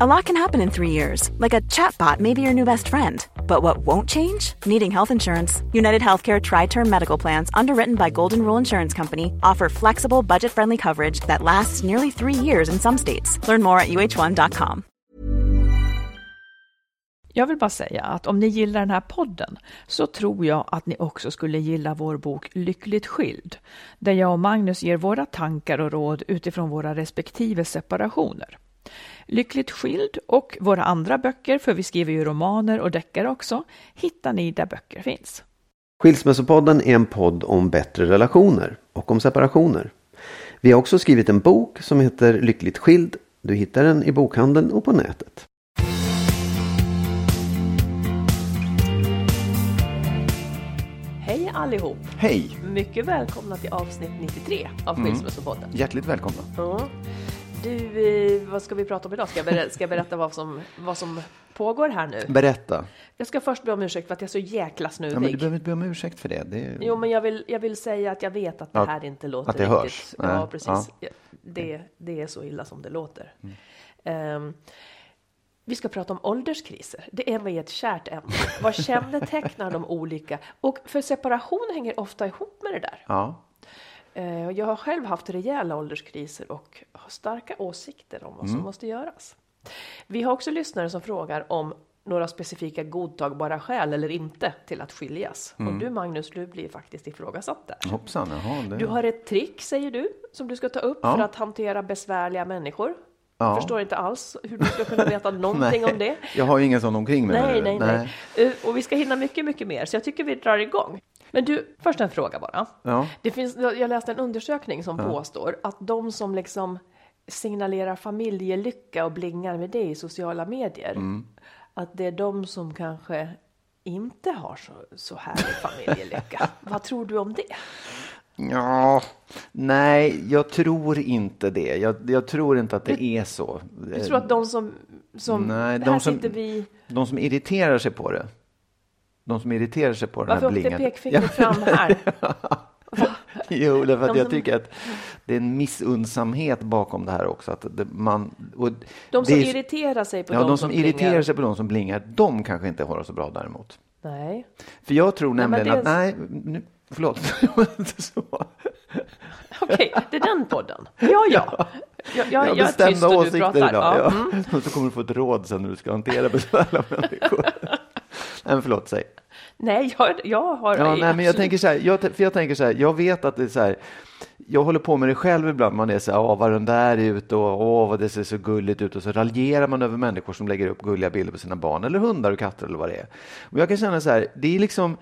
A lot can happen in three years, like a chatbot may be your new best friend. But what won't change? Needing health insurance. United Healthcare Tri Term Medical Plans, underwritten by Golden Rule Insurance Company, offer flexible, budget friendly coverage that lasts nearly three years in some states. Learn more at uh1.com. Jag vill bara säga att om ni gillar den här podden så tror jag att ni också skulle gilla vår bok Lyckligt skild, där jag och Magnus ger våra tankar och råd utifrån våra respektive separationer. Lyckligt skild och våra andra böcker, för vi skriver ju romaner och deckare också, hittar ni där böcker finns. Skilsmässopodden är en podd om bättre relationer och om separationer. Vi har också skrivit en bok som heter Lyckligt skild. Du hittar den i bokhandeln och på nätet. Hej allihop! Hej! Mycket välkomna till avsnitt 93 av Mm. Skilsmässopodden. Hjärtligt välkomna. Ja. Du, eh, vad ska vi prata om idag? Ska jag, ber- ska jag berätta vad som, vad som pågår här nu? Berätta. Jag ska först be om ursäkt för att jag är så jäkla snuvig. Ja, men du behöver inte be om ursäkt för det. det är... Jo, men jag vill, jag vill säga att jag vet att det Ja, här inte låter att det riktigt. hörs. Ja, Nej, precis. ja. Det, det är så illa som det låter. Mm. Ehm, vi ska prata om ålderskriser. Det är ett kärt ämne. Vad kännetecknar de olika? Och för separation hänger ofta ihop med det där. Ja. Eh, Jag har själv haft rejäla ålderskriser och har starka åsikter om vad som Mm. måste göras. Vi har också lyssnare som frågar om några specifika godtagbara skäl eller inte till att skiljas. Mm. Och du Magnus, du blir faktiskt ifrågasatt där. Hoppsan, jaha. Det... Du har ett trick, säger du, som du ska ta upp Ja. för att hantera besvärliga människor. Ja. Jag förstår inte alls hur du ska kunna veta någonting Nej, om det. Jag har ju ingen sån omkring mig. Nej, nej, du? nej. Eh, Och vi ska hinna mycket, mycket mer, så jag tycker vi drar igång. Men du, först en fråga bara. Ja. Det finns, jag läste en undersökning som påstår att de som liksom signalerar familjelycka och blingar med det i sociala medier, Mm. att det är de som kanske inte har så, så härlig familjelycka. Vad tror du om det? Ja, nej, jag tror inte det. Jag, jag tror inte att det är så. Du tror att de som... som Nej, de som- vi... De som irriterar sig på det. De som irriterar sig på den Varför här åkte blingan. pekfingret fram här? Jo, därför att jag som- tycker att det är en missunnsamhet bakom det här också. Att man, De som är- irriterar sig på Ja, de, de som blingar. irriterar sig på de som blingar, de kanske inte har det så bra däremot. Nej. För jag tror Nej, nämligen är- att, nej, nu, förlåt, inte så. Okej, det är den podden. Ja, ja. Jag, jag, Jag jag är tyst och du pratar. idag. Ja. Ja. Mm. Och så kommer du få ett råd sen när du ska hantera besvärliga människor. men förlåt, säg. Nej, jag, jag har... Ja, nej, men jag absolut- tänker så här, jag, för jag tänker så här, jag vet att det är så här, jag håller på med det själv ibland, man är så här, åh vad den där är ute och åh vad det ser så gulligt ut och så raljerar man över människor som lägger upp gulliga bilder på sina barn eller hundar och katter eller vad det är. Och jag kan känna så här, det är liksom,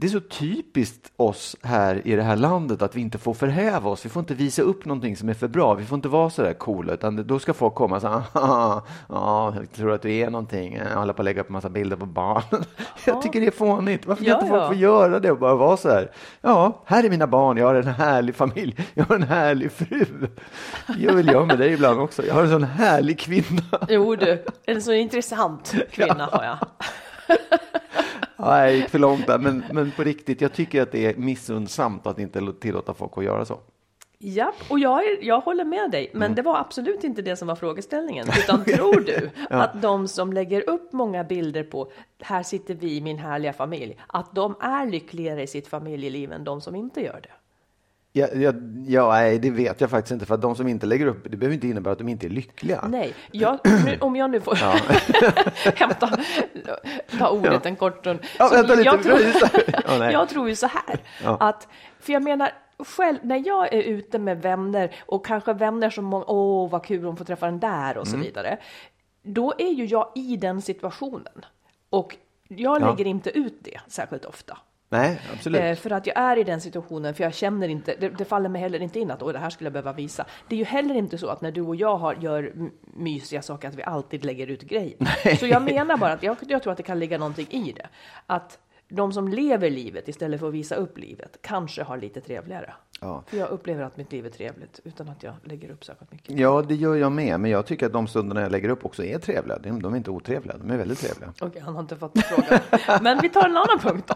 det är så typiskt oss här i det här landet att vi inte får förhäva oss. Vi får inte visa upp någonting som är för bra. Vi får inte vara så där coola, utan då ska folk komma så här, ja, jag tror att du är någonting. Jag håller på att lägga upp en massa bilder på barn. Jag tycker det är fånigt. Varför kan Ja, inte folk ja. få göra det och bara vara så här? Ja, här är mina barn, jag har en härlig familj, jag har en härlig fru. Jag vill jag med dig ibland också. Jag har en sån härlig kvinna. Jo du, en så intressant kvinna har jag. Ja, jag gick för långt där, men, men på riktigt, jag tycker att det är missunnsamt att inte tillåta folk att göra så. Ja, och jag, är, jag håller med dig, Mm. men det var absolut inte det som var frågeställningen. Utan tror du att de som lägger upp många bilder på här sitter vi, min härliga familj, att de är lyckligare i sitt familjeliv än de som inte gör det? Ja, ja, ja, nej, det vet jag faktiskt inte, för att de som inte lägger upp, det behöver inte innebära att de inte är lyckliga. Nej, jag, om jag nu får hämta, ta ordet en kort stund. Ja, vänta lite, jag, tror. Ja, jag tror ju så här, att, för jag menar, själv, när jag är ute med vänner och kanske vänner som åh vad kul hon får träffa den där och så Mm. vidare. Då är ju jag i den situationen och jag Ja. lägger inte ut det särskilt ofta. Nej, absolut. Eh, för att jag är i den situationen, för jag känner inte, det, det faller mig heller inte in att det här skulle jag behöva visa. Det är ju heller inte så att när du och jag har, gör mysiga saker att vi alltid lägger ut grejer. Så jag menar bara att jag, jag tror att det kan ligga någonting i det. Att de som lever livet istället för att visa upp livet kanske har lite trevligare. Ja. För jag upplever att mitt liv är trevligt utan att jag lägger upp särskilt mycket. Ja, det gör jag med. Men jag tycker att de stunderna jag lägger upp också är trevliga. De de är inte otrevliga, de är väldigt trevliga. Okej, han har inte fått frågan. Men vi tar en annan punkt då.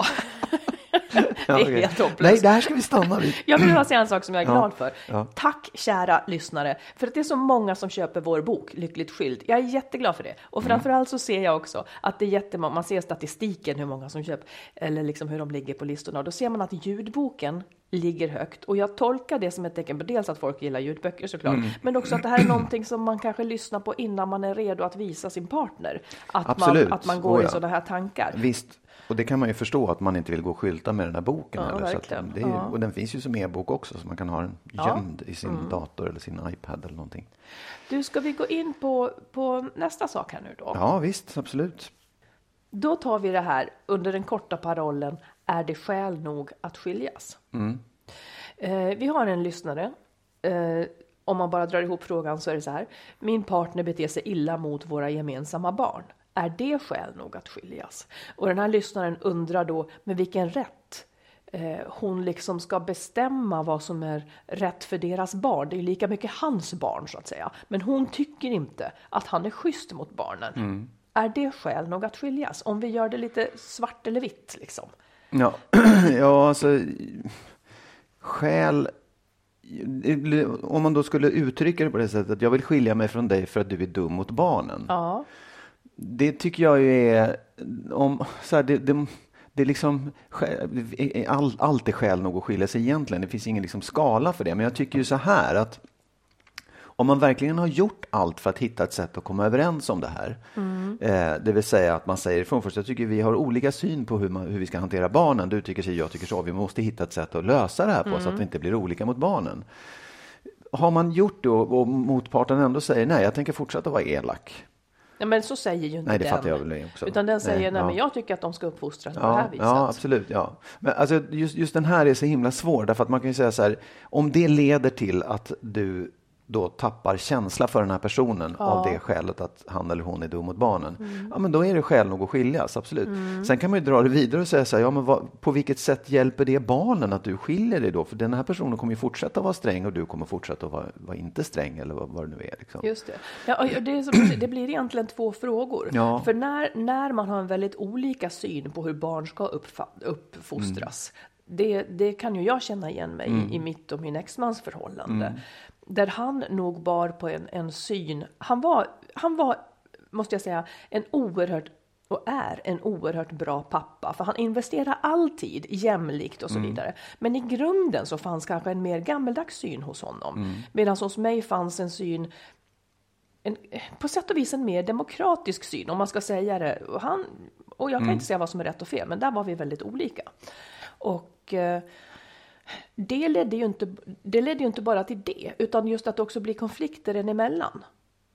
Det är okej. helt hopplöst. Nej, där ska vi stanna vid. Jag vill bara säga en sak som jag är glad för. ja. Tack kära lyssnare, för att det är så många som köper vår bok Lyckligt skild. Jag är jätteglad för det. Och framförallt så ser jag också att det är jättemånga, man ser statistiken hur många som köper, eller liksom hur de ligger på listorna. Och då ser man att ljudboken ligger högt. Och jag tolkar det som ett tecken på dels att folk gillar ljudböcker såklart, Mm. men också att det här är någonting som man kanske lyssnar på innan man är redo att visa sin partner. Att, Absolut. man, att man går Oh i ja. sådana här tankar. Visst, och det kan man ju förstå att man inte vill gå och skylta med den här boken. Ja, heller, så det är, Ja. Och den finns ju som e-bok också, så man kan ha den Ja. Mm. gömd i sin dator eller sin iPad eller någonting. Du, ska vi gå in på, på nästa sak här nu då? Ja, visst, absolut. Då tar vi det här under den korta parollen Är det skäl nog att skiljas? Eh, vi har en lyssnare. Eh, om man bara drar ihop frågan så är det så här. Min partner beter sig illa mot våra gemensamma barn. Är det skäl nog att skiljas? Och den här lyssnaren undrar då med vilken rätt eh, hon liksom ska bestämma vad som är rätt för deras barn. Det är ju lika mycket hans barn så att säga. Men hon tycker inte att han är schysst mot barnen. Är det skäl nog att skiljas? Om vi gör det lite svart eller vitt liksom. Ja, ja alltså skäl om man då skulle uttrycka det på det sättet att jag vill skilja mig från dig för att du är dum mot barnen. Ja, Det tycker jag ju är, om, så här, det, det, det är liksom, all, allt är skäl nog att skilja sig egentligen. Det finns ingen liksom skala för det. Men jag tycker ju så här att om man verkligen har gjort allt för att hitta ett sätt att komma överens om det här, eh, det vill säga att man säger ifrån först, jag tycker vi har olika syn på hur, man, hur vi ska hantera barnen. Du tycker så, jag tycker så. Vi måste hitta ett sätt att lösa det här på så att vi inte blir olika mot barnen. Har man gjort det och, och motparten ändå säger nej, jag tänker fortsätta vara elak. Ja, men så säger ju inte Nej, det den. fattar jag väl också. Utan den säger, nej, ja. men jag tycker att de ska uppfostras på det här Ja, viset. ja, absolut. Ja. Men alltså, just, just den här är så himla svår, därför att man kan ju säga så här, om det leder till att du då tappar känsla för den här personen av det skälet att han eller hon är dum mot barnen, Mm. ja men då är det skäl nog att skiljas, absolut. Sen kan man ju dra det vidare och säga så här, ja men vad, på vilket sätt hjälper det barnen att du skiljer dig då? För den här personen kommer ju fortsätta vara sträng och du kommer fortsätta att vara, vara inte sträng eller vad, vad det nu är. Liksom. Just det. Ja, det, som, det blir egentligen två frågor. Ja. För när, när man har en väldigt olika syn på hur barn ska uppfa, uppfostras, det, det kan ju jag känna igen mig i, i mitt och min exmans förhållande. Där han nog bar på en, en syn, han var, han var, måste jag säga, en oerhört och är en oerhört bra pappa, för han investerar alltid jämlikt och så vidare. Men i grunden så fanns kanske en mer gammeldags syn hos honom. Medan hos mig fanns en syn en, på sätt och vis en mer demokratisk syn, om man ska säga det. Och, han, och jag kan inte säga vad som är rätt och fel, men där var vi väldigt olika. Och eh, det ledde, ju inte, det ledde ju inte bara till det, utan just att det också blir konflikter en emellan.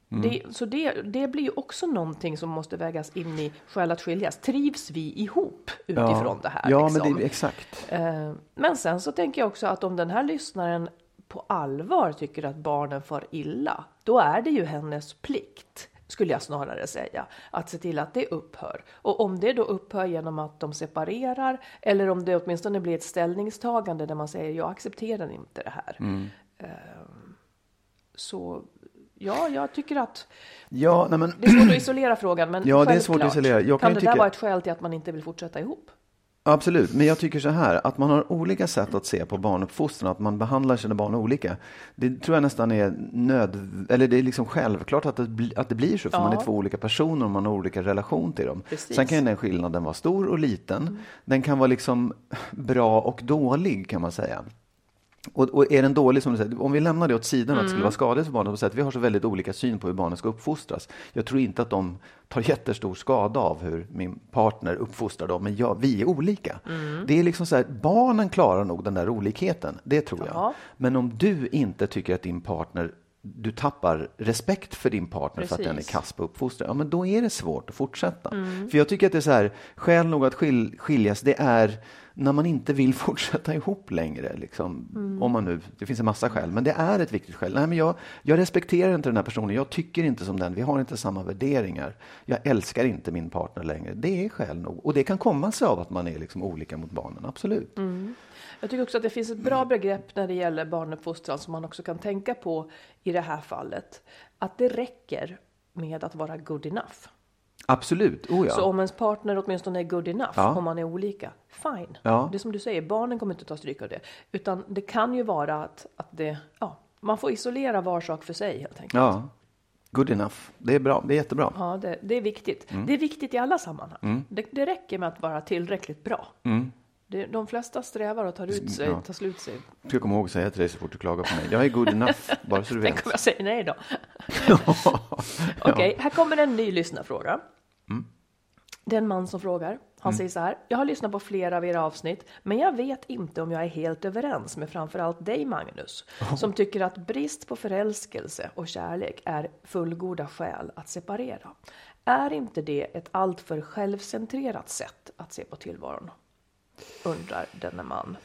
Det, så det, det blir ju också någonting som måste vägas in i skäl att skiljas. Trivs vi ihop utifrån det här? Ja, liksom? men det, exakt. Eh, Men sen så tänker jag också att om den här lyssnaren på allvar tycker att barnen far illa, då är det ju hennes plikt, skulle jag snarare säga, att se till att det upphör. Och om det då upphör genom att de separerar, eller om det åtminstone blir ett ställningstagande där man säger jag accepterar inte det här. Eh, Så ja, jag tycker att Ja, nej, men, det är svårt att isolera frågan, men Ja, det är svårt att isolera. Jag kan kan det tycka- där vara ett skäl till att man inte vill fortsätta ihop? Absolut, men jag tycker så här att man har olika sätt att se på barnuppfostran, att man behandlar sina barn olika. Det tror jag nästan är nöd, eller det är liksom självklart att det, att det blir så, för Ja. man är två olika personer och man har olika relation till dem. Precis. Sen kan ju den skillnaden vara stor och liten. Den kan vara liksom bra och dålig kan man säga. Och, och är den dålig, som du säger, om vi lämnar det åt sidan att det skulle vara skadligt för barnen, säga att vi har så väldigt olika syn på hur barnen ska uppfostras. Jag tror inte att de tar jättestor skada av hur min partner uppfostrar dem, men ja, vi är olika. Det är liksom så här, barnen klarar nog den där olikheten, det tror jag. Ja. Men om du inte tycker att din partner du tappar respekt för din partner för att den är Precis. kass på uppfostran, ja men då är det svårt att fortsätta. För jag tycker att det är så här, skäl nog att skil, skiljas, det är när man inte vill fortsätta ihop längre. Liksom, om man nu, det finns en massa skäl, men det är ett viktigt skäl. Nej, men jag, jag respekterar inte den här personen, jag tycker inte som den, vi har inte samma värderingar. Jag älskar inte min partner längre. Det är skäl nog. Och det kan komma sig av att man är liksom olika mot barnen, absolut. Jag tycker också att det finns ett bra begrepp när det gäller barnuppfostran som man också kan tänka på i det här fallet. Att det räcker med att vara good enough. Absolut, oh ja. Så om ens partner åtminstone är good enough, Ja. om man är olika, fine. Ja. Det är som du säger, barnen kommer inte ta stryk av det. Utan det kan ju vara att, att det, ja, man får isolera var sak för sig helt enkelt. Ja, good enough. Det är bra, det är jättebra. Ja, det, det är viktigt. Mm. Det är viktigt i alla sammanhang. Det, det räcker med att vara tillräckligt bra. Det, de flesta strävar och tar ut sig, Mm. Ja. tar slut sig. Jag ska komma ihåg att säga till dig så fort du klagar på mig. Jag är good enough, bara så du Tänk vet. om jag säger nej då. Okej, här kommer en ny lyssnarfråga. Det är en man som frågar. Han säger så här. Jag har lyssnat på flera av era avsnitt, men jag vet inte om jag är helt överens med framförallt dig Magnus, som tycker att brist på förälskelse och kärlek är fullgoda skäl att separera. Är inte det ett alltför självcentrerat sätt att se på tillvaron? Undrar denne man.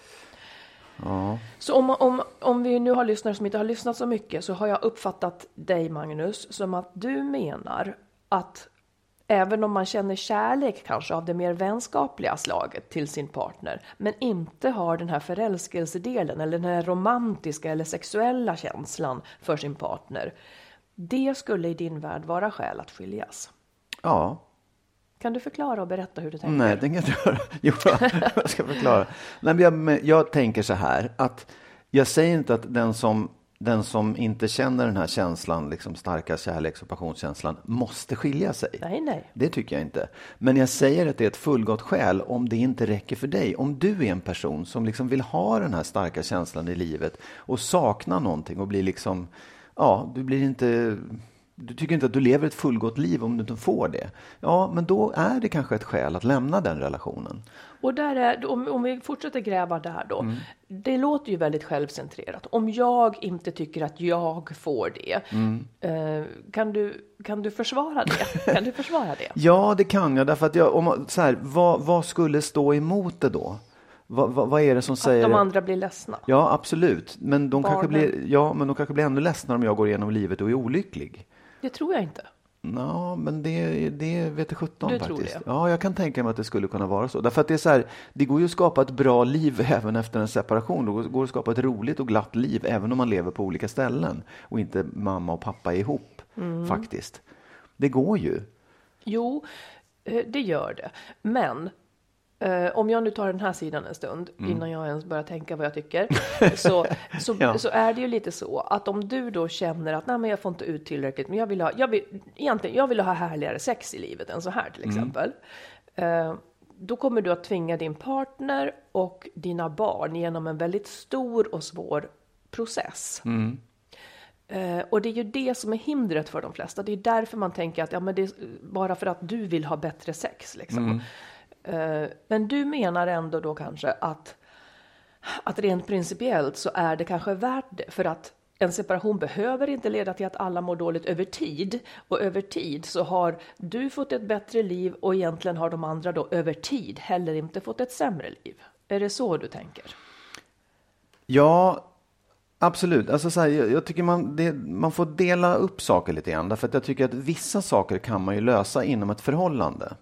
Så om, om, om vi nu har lyssnare som inte har lyssnat så mycket så har jag uppfattat dig Magnus som att du menar att även om man känner kärlek kanske av det mer vänskapliga slaget till sin partner men inte har den här förälskelsedelen eller den här romantiska eller sexuella känslan för sin partner. Det skulle i din värld vara skäl att skiljas. Ja, Kan du förklara och berätta hur du tänker? Nej, det kan jag inte göra. Jo, jag ska förklara. Nej, men jag, jag tänker så här, att jag säger inte att den som, den som inte känner den här känslan, liksom starka kärleks och passionskänslan, måste skilja sig. Nej, nej. Det tycker jag inte. Men jag säger att det är ett fullgott skäl om det inte räcker för dig. Om du är en person som liksom vill ha den här starka känslan i livet och saknar någonting och blir liksom, ja, du blir inte du tycker inte att du lever ett fullgott liv om du inte får det. Ja, men då är det kanske ett skäl att lämna den relationen. Och där är, om, om vi fortsätter gräva där då. Det låter ju väldigt självcentrerat. Om jag inte tycker att jag får det, eh, kan, du, kan du försvara det? Kan du försvara det? Ja, det kan jag. Därför att jag, om, så här, vad, vad skulle stå emot det då? Vad, vad, vad är det som Att säger... de andra blir ledsna? Ja, absolut. Men de, kanske blir, ja, men de kanske blir ännu ledsna om jag går igenom livet och är olycklig. Det tror jag inte. Ja, men det, det vet jag sjutton Du tror faktiskt. det? Ja, jag kan tänka mig att det skulle kunna vara så. Därför att det är så här, det går ju att skapa ett bra liv även efter en separation. Det går att skapa ett roligt och glatt liv även om man lever på olika ställen och inte mamma och pappa är ihop, Mm. faktiskt. Det går ju. Jo, eh, det gör det. Men eh, om jag nu tar den här sidan en stund innan jag ens börjar tänka vad jag tycker. Så, så, Ja. så är det ju lite så att om du då känner att Nej, men jag får inte ut tillräckligt, men jag vill, ha, jag, vill, egentligen, jag vill ha härligare sex i livet än så här till exempel. Eh, då kommer du att tvinga din partner och dina barn genom en väldigt stor och svår process. Eh, och det är ju det som är hindret för de flesta. Det är därför man tänker att ja, men det är bara för att du vill ha bättre sex. Liksom. Eh, men du menar ändå då kanske att, att rent principiellt så är det kanske värt det. För att en separation behöver inte leda till att alla mår dåligt över tid. Och över tid så har du fått ett bättre liv och egentligen har de andra då över tid heller inte fått ett sämre liv. Är det så du tänker? Ja, absolut. Alltså så här, jag, jag tycker man, det, man får dela upp saker lite grann. Därför att jag tycker att vissa saker kan man ju lösa inom ett förhållande.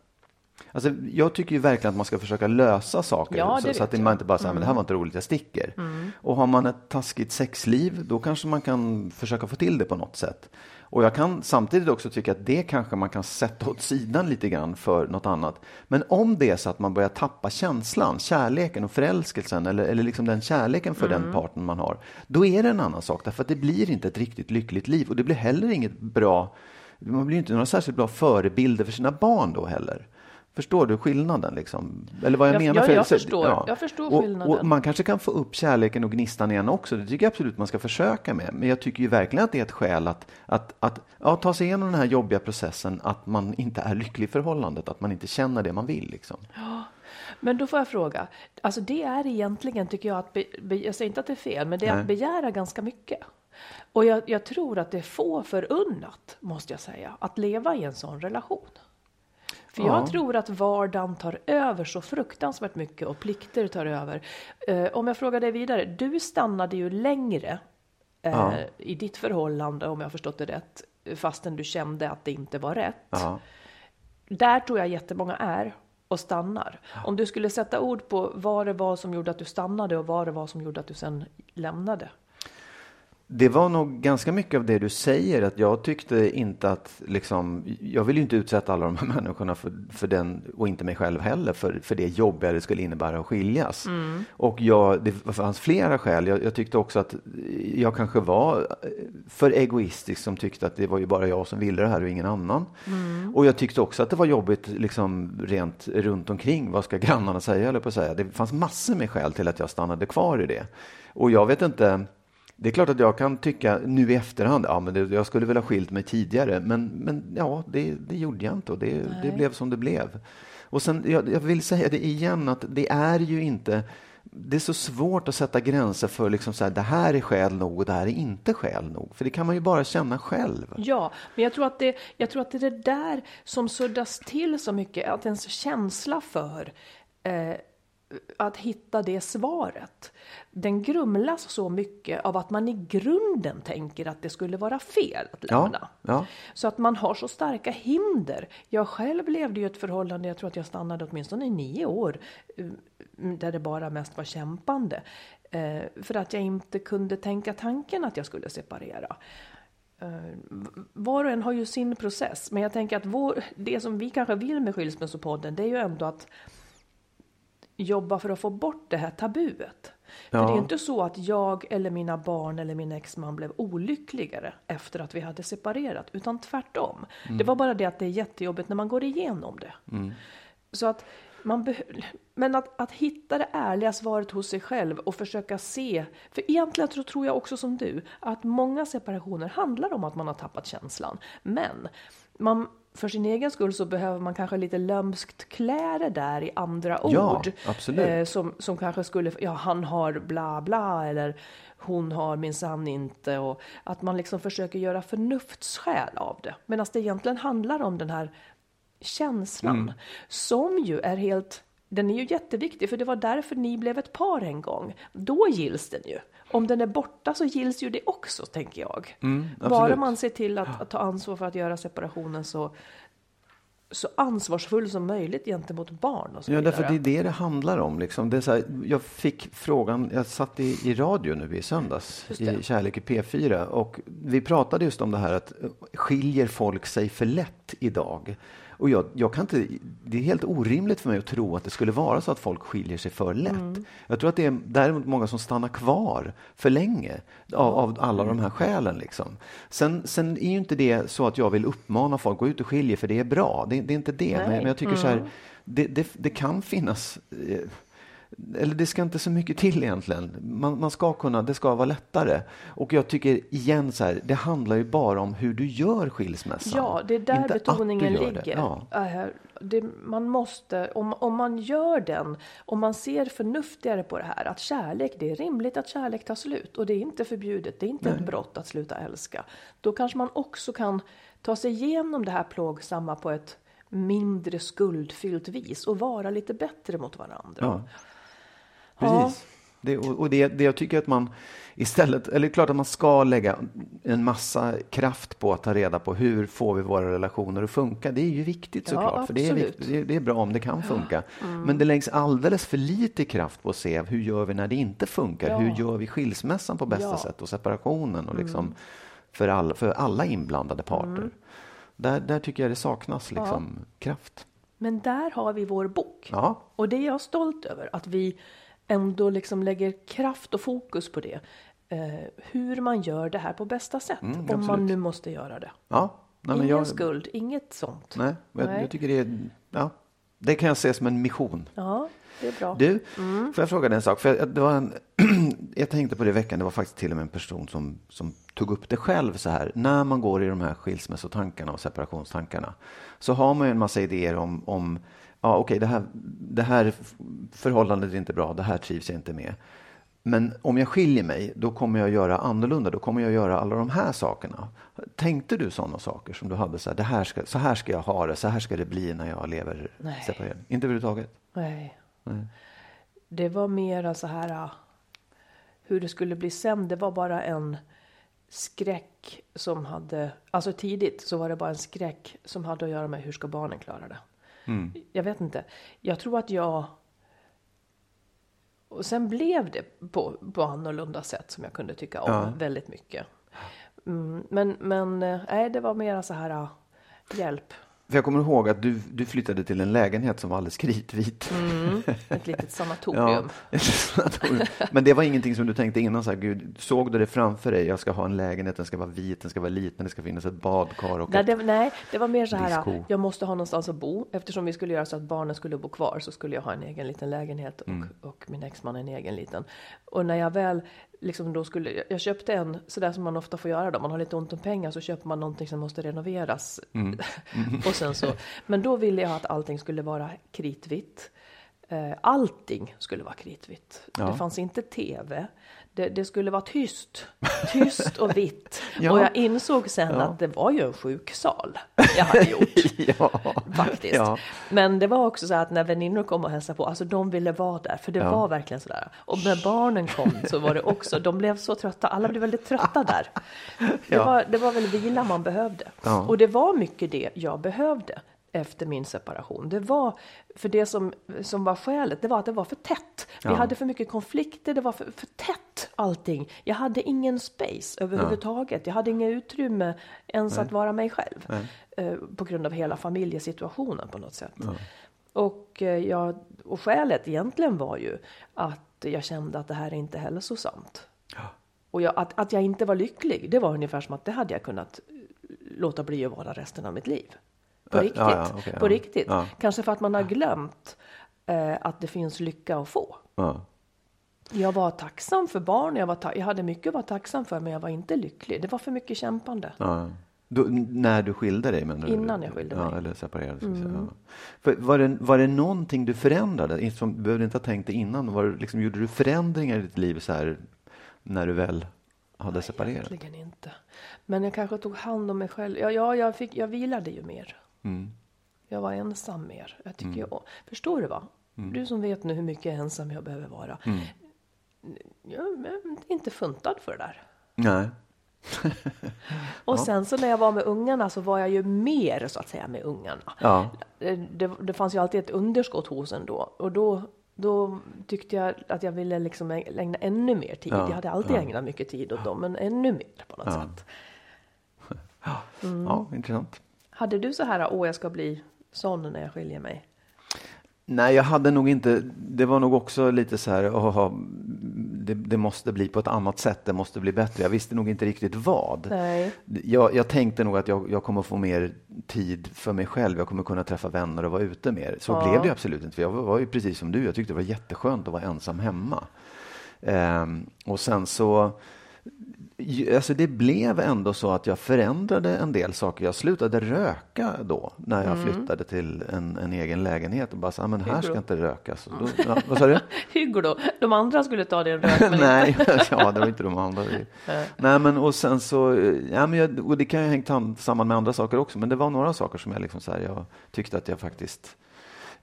Alltså, jag tycker ju verkligen att man ska försöka lösa saker. Ja, så, så att man inte bara säger, men det här var inte roligt, jag sticker. Och har man ett taskigt sexliv, då kanske man kan försöka få till det på något sätt. Och jag kan samtidigt också tycka att det kanske man kan sätta åt sidan lite grann för något annat. Men om det är så att man börjar tappa känslan, kärleken och förälskelsen eller, eller liksom den kärleken för den partner man har, då är det en annan sak. Därför att det blir inte ett riktigt lyckligt liv och det blir heller inget bra, man blir inte några särskilt bra förebilder för sina barn då heller. Förstår du skillnaden? Liksom? Eller vad jag, Jag- menar? ja, För- jag förstår. Jag förstår och, skillnaden. Och man kanske kan få upp kärleken och gnistan igen också. Det tycker jag absolut man ska försöka med. Men jag tycker ju verkligen att det är ett skäl att, att, att ja, ta sig igenom den här jobbiga processen att man inte är lycklig i förhållandet. Att man inte känner det man vill. Liksom. Men då får jag fråga, alltså det är egentligen tycker jag att, be, be, jag säger inte att det är fel, men det är Nej. att begära ganska mycket. Och jag, jag tror att det är få förunnat, måste jag säga, att leva i en sån relation. För jag tror att vardagen tar över så fruktansvärt mycket och plikter tar över. Eh, om jag frågar dig vidare, du stannade ju längre eh, Ja. i ditt förhållande, om jag har förstått det rätt, fastän du kände att det inte var rätt. Ja. Där tror jag jättemånga är och stannar. Om du skulle sätta ord på vad det var som gjorde att du stannade och vad det var som gjorde att du sen lämnade. Det var nog ganska mycket av det du säger, att jag tyckte inte att, liksom, jag vill ju inte utsätta alla de här människorna för, för den, och inte mig själv heller, för, för det jobbiga det skulle innebära att skiljas. Och jag, det fanns flera skäl. Jag, jag tyckte också att jag kanske var för egoistisk som tyckte att det var ju bara jag som ville det här och ingen annan. Och jag tyckte också att det var jobbigt liksom rent runt omkring. Vad ska grannarna säga, eller på att säga. Det fanns massor med skäl till att jag stannade kvar i det. Och jag vet inte, det är klart att jag kan tycka nu i efterhand, ja men det, jag skulle väl ha skilt mig tidigare, men, men ja, det, det gjorde jag inte och det, det blev som det blev. Och sen, jag, jag vill säga det igen, att det är ju inte, det är så svårt att sätta gränser för liksom så här, det här är skäl nog och det här är inte skäl nog, för det kan man ju bara känna själv. Ja, men jag tror att det, jag tror att det är det där som suddas till så mycket, att ens känsla för eh, att hitta det svaret, den grumlas så mycket av att man i grunden tänker att det skulle vara fel att Ja, lämna. ja. Så att man har så starka hinder. Jag själv levde ju ett förhållande, jag tror att jag stannade åtminstone i nio år, eh, där det bara mest var kämpande. Eh, För att jag inte kunde tänka tanken att jag skulle separera. Eh, Var och en har ju sin process, men jag tänker att vår, det som vi kanske vill med Skilsmässopodden, det är ju ändå att jobba för att få bort det här tabuet. För Ja. det är inte så att jag eller mina barn eller min exman blev olyckligare efter att vi hade separerat, utan tvärtom. Det var bara det att det är jättejobbigt när man går igenom det. Så att man men att, att hitta det ärliga svaret hos sig själv och försöka se, för egentligen så tror jag också som du, att många separationer handlar om att man har tappat känslan. Men man, för sin egen skull så behöver man kanske lite lömskt klä det där i andra Ja, ord. absolut. Eh, som, som kanske skulle, ja han har bla bla eller hon har minsann inte och att man liksom försöker göra förnuftsskäl av det. Medan det egentligen handlar om den här känslan Mm. som ju är helt den är ju jätteviktig för det var därför ni blev ett par en gång. Då gills den ju. Om den är borta så gills ju det också tänker jag. Bara Mm, absolut. man ser till att, att ta ansvar för att göra separationen så, så ansvarsfull som möjligt gentemot barn och så Ja, vidare. därför det är det det handlar om. Liksom. Det är så här, jag fick frågan, jag satt i, i radio nu i söndags, i Kärlek i P4, och vi pratade just om det här att eh, skiljer folk sig för lätt idag? Och jag, jag kan inte, det är helt orimligt för mig att tro att det skulle vara så att folk skiljer sig för lätt. Mm. Jag tror att det är däremot många som stannar kvar för länge av, av alla de här skälen. Liksom. Sen, sen är ju inte det så att jag vill uppmana folk att gå ut och skilja för det är bra. Det, det är inte det. Men, men jag tycker så här, det, det, det kan finnas eh, eller det ska inte så mycket till egentligen. Man, man ska kunna, det ska vara lättare. Och jag tycker igen så här, det handlar ju bara om hur du gör skilsmässan. Ja, det är där Inte betoningen ligger. Det. Ja. Äh, Det, man måste, om, om man gör den, om man ser förnuftigare på det här, att kärlek, det är rimligt att kärlek tar slut och det är inte förbjudet, det är inte ett brott att sluta älska. Då kanske man också kan ta sig igenom det här plågsamma på ett mindre skuldfyllt vis och vara lite bättre mot varandra. Ja. Ja. Precis. Det, och och det, det jag tycker att man istället, eller det är klart att man ska lägga en massa kraft på att ta reda på hur får vi våra relationer att funka. Det är ju viktigt Ja, såklart, för det är, viktigt, det, är, bra om det kan funka. Mm. Men det läggs alldeles för lite kraft på att se hur gör vi när det inte funkar? Ja. Hur gör vi skilsmässan på bästa Ja. Mm. sätt och separationen och liksom för, alla, för alla inblandade parter. Där, där tycker jag det saknas liksom kraft. Men där har vi vår bok. Ja, Och det är jag stolt över, att vi ändå liksom lägger kraft och fokus på det. Eh, hur man gör det här på bästa sätt, om man absolut. nu måste göra det. ja. Nej, Ingen jag, skuld, inget sånt. Nej, jag, Nej. jag tycker det är, ja, det kan jag se som en mission. Ja, det är bra. Du, får jag fråga dig en sak? För jag, det var en, jag tänkte på det i veckan, det var faktiskt till och med en person som, som tog upp det själv så här. När man går i de här skilsmässotankarna och separationstankarna så har man ju en massa idéer om, om ja okej, det, här, det här förhållandet är inte bra, det här trivs jag inte med. Men om jag skiljer mig, då kommer jag göra annorlunda. Då kommer jag göra alla de här sakerna. Tänkte du sådana saker som du hade? Så här, det här ska, så här ska jag ha det, så här ska det bli när jag lever Nej. separerat. Inte överhuvudtaget? Nej. Nej. Det var mera så här ah, hur det skulle bli sen. Det var bara en skräck som hade, alltså tidigt så var det bara en skräck som hade att göra med hur ska barnen klara det. Jag vet inte. Jag tror att jag och sen blev det på, på annorlunda sätt som jag kunde tycka om Ja. väldigt mycket. Mm, men men eh, nej, det var mera så här hjälp. För jag kommer ihåg att du, du flyttade till en lägenhet som var alldeles kritvit. Mm, ett litet sanatorium. Ja. Men det var ingenting som du tänkte innan? Så här, Gud, såg du det framför dig? Jag ska ha en lägenhet, den ska vara vit, den ska vara liten, det ska finnas ett badkar och Nej ett... det, nej, det var mer så här, Disco. jag måste ha någonstans att bo. Eftersom vi skulle göra så att barnen skulle bo kvar så skulle jag ha en egen liten lägenhet och, Mm. och min exman en egen liten. Och när jag väl liksom då skulle, jag- köpte en, sådär som man ofta får göra då, man har lite ont om pengar så köper man någonting som måste renoveras. Mm. och sen så, men då ville jag att allting skulle vara kritvitt. Eh, Allting skulle vara kritvitt. Ja. Det fanns inte tv. Det, det skulle vara tyst. Tyst och vitt. Ja. Och jag insåg sen Ja. att det var ju en sjuksal jag hade gjort. ja. Faktiskt. Ja. Men det var också så att när väninnor kom och hälsade på, alltså de ville vara där, för det var verkligen sådär. Och när barnen kom så var det också, de blev så trötta, alla blev väldigt trötta där. Det, var, det var väl vila man behövde. Och det var mycket det jag behövde efter min separation. Det var, för det som, som var skälet, det var att det var för tätt. Vi Ja. hade för mycket konflikter, det var för, för tätt allting. Jag hade ingen space överhuvudtaget. Jag hade inget utrymme ens att vara mig själv. Eh, på grund av hela familjesituationen på något sätt. Och, eh, jag, och skälet egentligen var ju att jag kände att det här är inte hälsosamt. Och jag, att, att jag inte var lycklig, det var ungefär som att det hade jag kunnat eh, låta bli att vara resten av mitt liv. På Ja, riktigt. ja, ja, okej, på riktigt. Kanske för att man har glömt eh, att det finns lycka att få. Ja. Jag var tacksam för barn, jag, var ta- jag hade mycket att vara tacksam för, men jag var inte lycklig. Det var för mycket kämpande. Då, när du skilde dig? Men Innan jag skilde ja, mig. Mm. Eller separerade. vi säga, Ja. Var, det, var det någonting du förändrade? Som du behövde inte ha tänkt det innan. Var, det liksom, gjorde du förändringar i ditt liv så här, när du väl hade separerat? Egentligen inte. Men jag kanske tog hand om mig själv. Ja, ja jag, fick, jag vilade ju mer. Mm. Jag var ensam mer. Jag tycker jag, förstår du va? Mm. Du som vet nu hur mycket ensam jag behöver vara. Jag är inte funtad för det där. Nej. Och sen så när jag var med ungarna så var jag ju mer så att säga med ungarna. Ja. Det, det, det fanns ju alltid ett underskott hos en då. Och då, då tyckte jag att jag ville liksom ägna ännu mer tid. Ja, Jag hade alltid ja. ägnat mycket tid åt dem, men ännu mer på något Ja. sätt. Mm. ja, intressant. Hade du så här, åh jag ska bli sån när jag skiljer mig? Nej, jag hade nog inte. Det var nog också lite så här. åh, det, det måste bli på ett annat sätt. Det måste bli bättre. Jag visste nog inte riktigt vad. Nej. Jag, jag tänkte nog att jag, jag kommer få mer tid för mig själv. Jag kommer kunna träffa vänner och vara ute mer. Så Ja. blev det absolut inte. För jag var, var ju precis som du. Jag tyckte det var jätteskönt att vara ensam hemma. Ehm, och sen så Alltså det blev ändå så att jag förändrade en del saker. Jag slutade röka då när jag flyttade till en, en egen lägenhet och bara sa, "Ah, men här ska inte rökas. Då, ja, vad sa du? Hyglo, de andra skulle ta din rök Nej, ja, det var inte de andra. Nej, men och sen så, ja, men jag, och det kan ju ham- samman med andra saker också, men det var några saker som jag liksom så här, jag tyckte att jag faktiskt,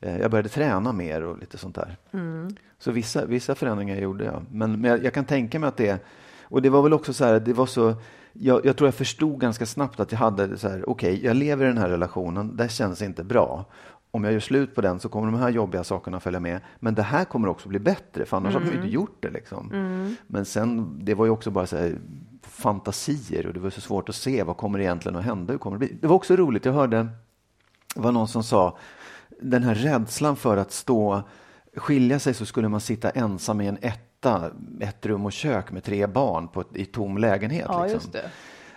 eh, jag började träna mer och lite sånt där. Så vissa, vissa förändringar gjorde jag, men, men jag, jag kan tänka mig att det, och det var väl också så här, det var så, jag, jag tror jag förstod ganska snabbt att jag hade så här, okej, jag lever i den här relationen, det känns inte bra. Om jag gör slut på den så kommer de här jobbiga sakerna följa med. Men det här kommer också bli bättre, för annars hade vi inte gjort det. Liksom. Men sen, det var ju också bara så här, fantasier och det var så svårt att se vad kommer egentligen att hända. Hur kommer det bli? Det var också roligt, jag hörde, det var någon som sa, den här rädslan för att stå, skilja sig så skulle man sitta ensam i en etta, ett rum och kök med tre barn på i tom lägenhet. Ja, liksom. just det.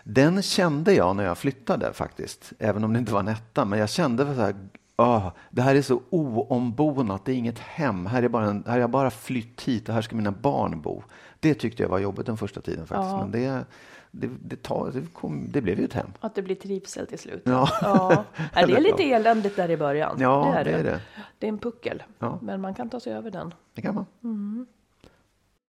Den kände jag när jag flyttade faktiskt, även om det inte var en etta. Men jag kände så här, ah, det här är så oombonat, det är inget hem. Här är, bara en, här har jag bara flytt hit och här ska mina barn bo. Det tyckte jag var jobbigt den första tiden faktiskt. Ja. Men det, det, det, tar, det, kom, det blev ju ett hem. Att det blir trivsel till slut. Ja. ja. Ja, Det är lite eländigt där i början. Ja, det är det det. är det. Är en puckel. Ja. Men man kan ta sig över den. Det kan man.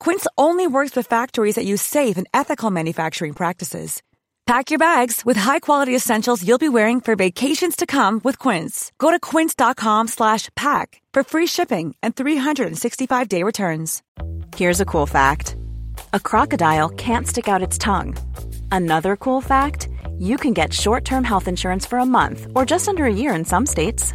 Quince only works with factories that use safe and ethical manufacturing practices. Pack your bags with high-quality essentials you'll be wearing for vacations to come with Quince. Go to quince.com slash pack for free shipping and 365-day returns. Here's a cool fact a crocodile can't stick out its tongue. Another cool fact you can get short term health insurance for a month or just under a year in some states.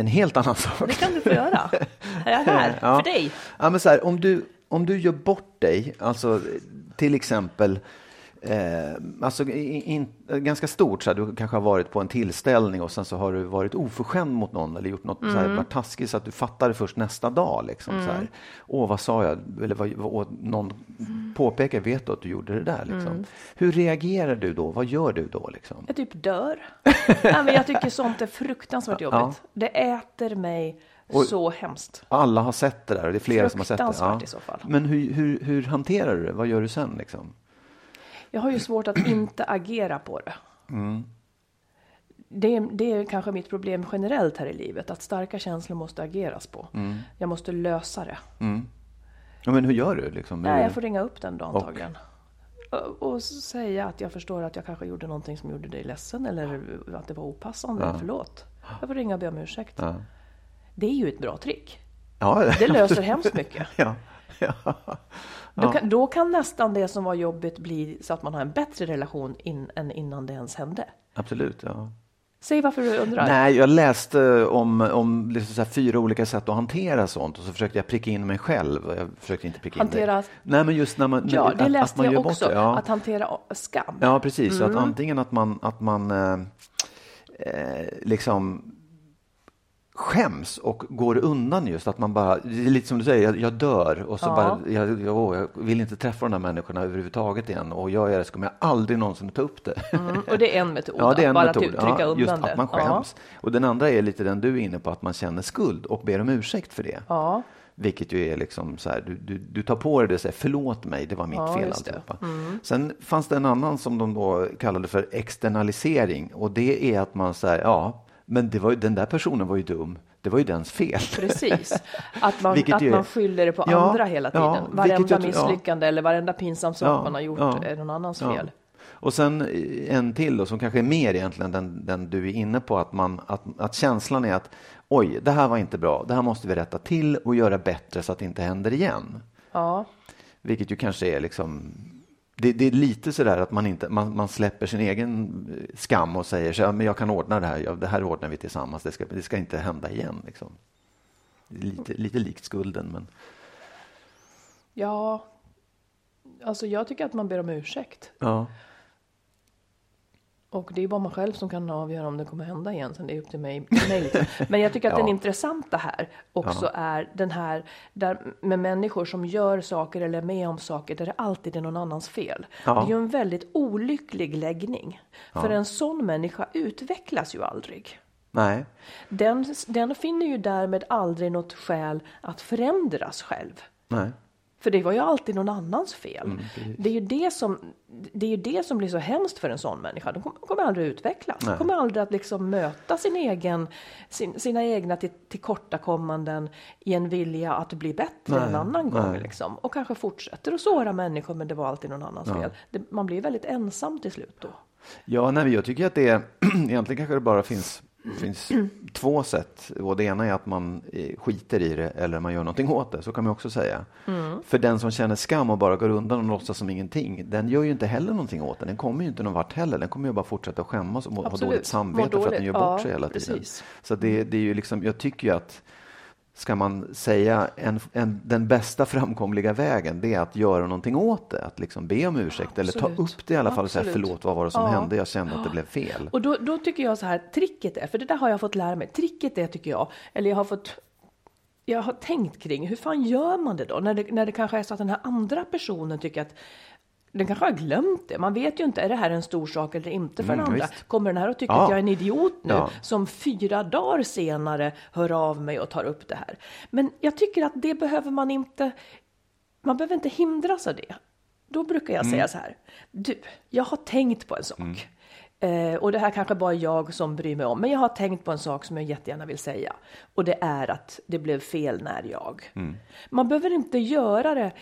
en helt annan sak? det kan du få göra. Jag är här, Ja. för dig. Ja, men så här, om, du, om du gör bort dig, alltså till exempel Eh, alltså in, in, ganska stort, så här, du kanske har varit på en tillställning och sen så har du varit oförskämd mot någon eller gjort något så här, varit taskigt så att du fattar det först nästa dag. Liksom, så här. Åh, vad sa jag? Eller vad, vad, någon påpekar, vet du att du gjorde det där? Liksom. Hur reagerar du då? Vad gör du då? Liksom? Jag typ dör. Nej, men jag tycker sånt är fruktansvärt jobbigt. Ja. Det äter mig Och- så hemskt. Alla har sett det där och det är flera som har sett det. Fruktansvärt i så fall. Men hur, hur, hur hanterar du det? Vad gör du sen? Liksom? Jag har ju svårt att inte agera på det. Mm. Det, är- det är kanske mitt problem generellt här i livet, att starka känslor måste ageras på. Mm. Jag måste lösa det. Ja, men hur gör du? Liksom? Nej, jag får ringa upp den dagen Och? antagligen. Och, och säga att jag förstår att jag kanske gjorde någonting som gjorde dig ledsen eller att det var opassande. Förlåt. Jag får ringa och be om ursäkt. Ja. Det är ju ett bra trick. Ja, Det löser hemskt mycket. Ja. Ja. Då, kan, då kan nästan det som var jobbigt bli så att man har en bättre relation in, än innan det ens hände. Absolut. Ja. Säg varför du undrar. Nej, jag läste om, om liksom så fyra olika sätt att hantera sånt och så försökte jag pricka in mig själv. Jag försökte inte pricka in Hantera- dig. Nej, men just när man... Ja, att- det att läste man gör jag också. det, ja. Att hantera skam. Ja, precis. Så Mm. att antingen att man, att man eh, eh, liksom skäms och går undan just att man bara, det är lite som du säger, jag, jag dör och så Ja. bara, jag, jag, jag vill inte träffa de här människorna överhuvudtaget igen och gör jag det så kommer jag aldrig någonsin ta upp det. Mm, och det är en metod. Ja, det är en bara metod. att trycka ja, undan just det. att man skäms. Och den andra är lite den du är inne på, att man känner skuld och ber om ursäkt för det. Ja. Vilket ju är liksom så här, du, du, du tar på dig det och säger förlåt mig, det var mitt Ja, fel det. Mm. alltihopa. Sen fanns det en annan som de då kallade för externalisering och det är att man säger ja, men det var den där personen var ju dum, det var ju dens fel. Precis. Att man, att man skyller det på Ja, andra hela ja, tiden. vilket Varenda jag tror- ja. misslyckande eller varenda pinsam sak Ja, man har gjort ja, är någon annans ja. fel. Och sen eh, en till då, som kanske är mer egentligen den, den du är inne på, att, man, att, att känslan är att oj, det här var inte bra, det här måste vi rätta till och göra bättre så att det inte händer igen. Ja. Vilket ju kanske är liksom det, det är lite sådär att man, inte, man, man släpper sin egen eh, skam och säger så, ja, men jag kan ordna det här, ja, det här ordnar vi tillsammans, det ska, det ska inte hända igen. Liksom. Lite, lite likt skulden, men ja, alltså jag tycker att man ber om ursäkt. ja. Och det är bara man själv som kan avgöra om det kommer hända igen. Sen det är upp till mig. liksom. Men jag tycker att Ja. den intressanta här också är den här där med människor som gör saker eller är med om saker där det alltid är någon annans fel. Ja. Det är ju en väldigt olycklig läggning. För en sån människa utvecklas ju aldrig. Nej, Den, den finner ju därmed aldrig något skäl att förändras själv. nej. För det var ju alltid någon annans fel. det, är ju det, som, det är ju det som blir så hemskt för en sån människa. De kommer, kommer aldrig utvecklas. De kommer aldrig att liksom möta sin egen, sin, sina egna till, tillkortakommanden i en vilja att bli bättre Nej, en annan gång. nej. Liksom. Och kanske fortsätter att såra människor men det var alltid någon annans fel. Det, man blir väldigt ensam till slut då. Ja, nej, jag tycker att det är, egentligen kanske det bara finns, finns två sätt. Och det ena är att man eh, skiter i det eller man gör någonting åt det. Så kan man också säga. Mm. För den som känner skam och bara går undan och låtsas som ingenting, den gör ju inte heller någonting åt det. Den kommer ju inte någon vart heller. Den kommer ju bara fortsätta skämmas och må, ha Absolut. dåligt samvete Må för att den gör dåligt. bort Ja, sig hela tiden. precis. Så det, det är ju liksom, jag tycker ju att ska man säga en, en, den bästa framkomliga vägen, det är att göra någonting åt det. Att liksom be om ursäkt eller ta upp det i alla fall och säga förlåt, vad var det som Ja. hände? Jag kände att det blev fel. Och då, då tycker jag så här, tricket är, för det där har jag fått lära mig, tricket är tycker jag, eller jag har fått jag har tänkt kring hur fan gör man det då? När det, när det kanske är så att den här andra personen tycker att den kanske har glömt det. Man vet ju inte, är det här en stor sak eller inte för Mm, den andra? visst. Kommer den här att tycka Ja. att jag är en idiot nu Ja. som fyra dagar senare hör av mig och tar upp det här? Men jag tycker att det behöver man inte, man behöver inte hindras av det. Då brukar jag Mm. säga så här, du, jag har tänkt på en sak. Eh, och det här kanske bara jag som bryr mig om, men jag har tänkt på en sak som jag jättegärna vill säga. Och det är att det blev fel när jag. Mm. Man behöver inte göra det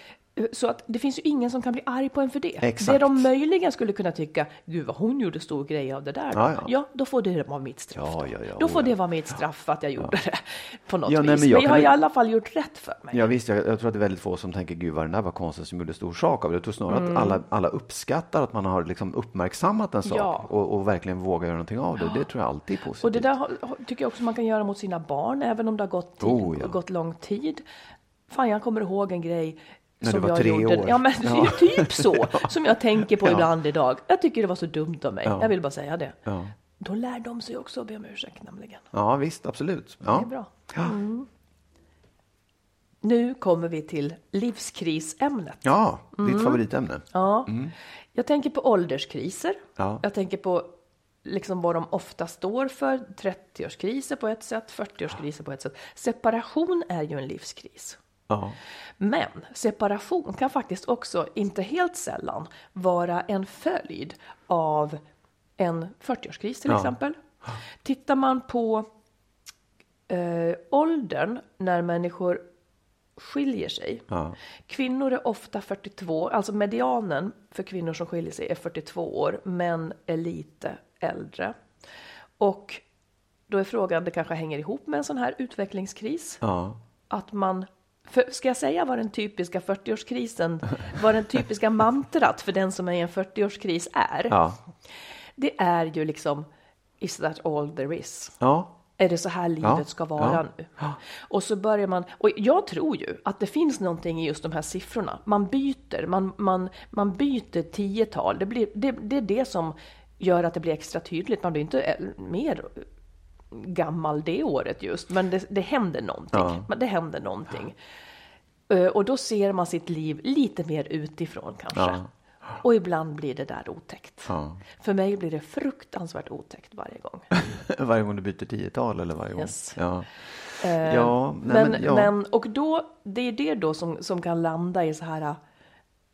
så att det finns ju ingen som kan bli arg på en för det. Exakt. Det de möjligen skulle kunna tycka, gud vad hon gjorde stor grej av det där. Då. Ja, Ja, ja. då får det vara mitt straff. Ja, då. ja, ja, då oh, får ja. det vara mitt straff att jag gjorde det på något nej, vis. men Men jag jag, kan har i alla fall gjort rätt för mig. Ja, visst, jag, jag tror att det är väldigt få som tänker gud vad den där var konstigt som gjorde stor sak av det. Jag tror snarare Mm. att alla, alla uppskattar att man har liksom uppmärksammat en sak och, och verkligen vågar göra någonting av det. Det tror jag alltid är positivt. Och det där har- tycker jag också man kan göra mot sina barn, även om det har gått, tid, Oh, gått lång tid. Fan, jag kommer ihåg en grej När som du var tre gjorde. år. Ja, men det är ju typ så som jag tänker på Ja. ibland idag. Jag tycker det var så dumt av mig. Ja. Jag vill bara säga det. Ja. Då lär de sig också att be om ursäkt nämligen. ja, visst, absolut. Det Ja. är bra. Ja. Nu kommer vi till livskrisämnet. ja, Mm. ditt favoritämne. Ja. Jag tänker på ålderskriser. Ja. Jag tänker på liksom vad de ofta står för. 30-årskriser på ett sätt, 40-årskriser på ett sätt. Separation är ju en livskris. Ja. Men separation kan faktiskt också, inte helt sällan, vara en följd av en 40-årskris till Ja. exempel. Tittar man på eh, åldern när människor skiljer sig. Ja. Kvinnor är ofta 42, alltså medianen för kvinnor som skiljer sig är 42 år, män är lite äldre. Och då är frågan, det kanske hänger ihop med en sån här utvecklingskris Ja. att man för, ska jag säga vad den typiska 40-årskrisen, vad den typiska mantrat för den som är i en 40-årskris är? Ja. Det är ju liksom, is that all there is? Ja. Är det så här livet Ja, ska vara nu? Och så börjar man, och jag tror ju att det finns någonting i just de här siffrorna. Man byter, man, man, man byter tiotal. Det, blir, det, det är det som gör att det blir extra tydligt. Man blir inte ä- mer gammal det året just, men det, det händer någonting. Ja. Men Det händer någonting. Ö, Och då ser man sitt liv lite mer utifrån kanske. Ja. Och ibland blir det där otäckt. Ja. För mig blir det fruktansvärt otäckt varje gång. Varje gång du byter tiotal eller varje gång? Yes. Ja. Eh, Ja, nej, men, men, ja. men, och då, det är det då som, som kan landa i så här,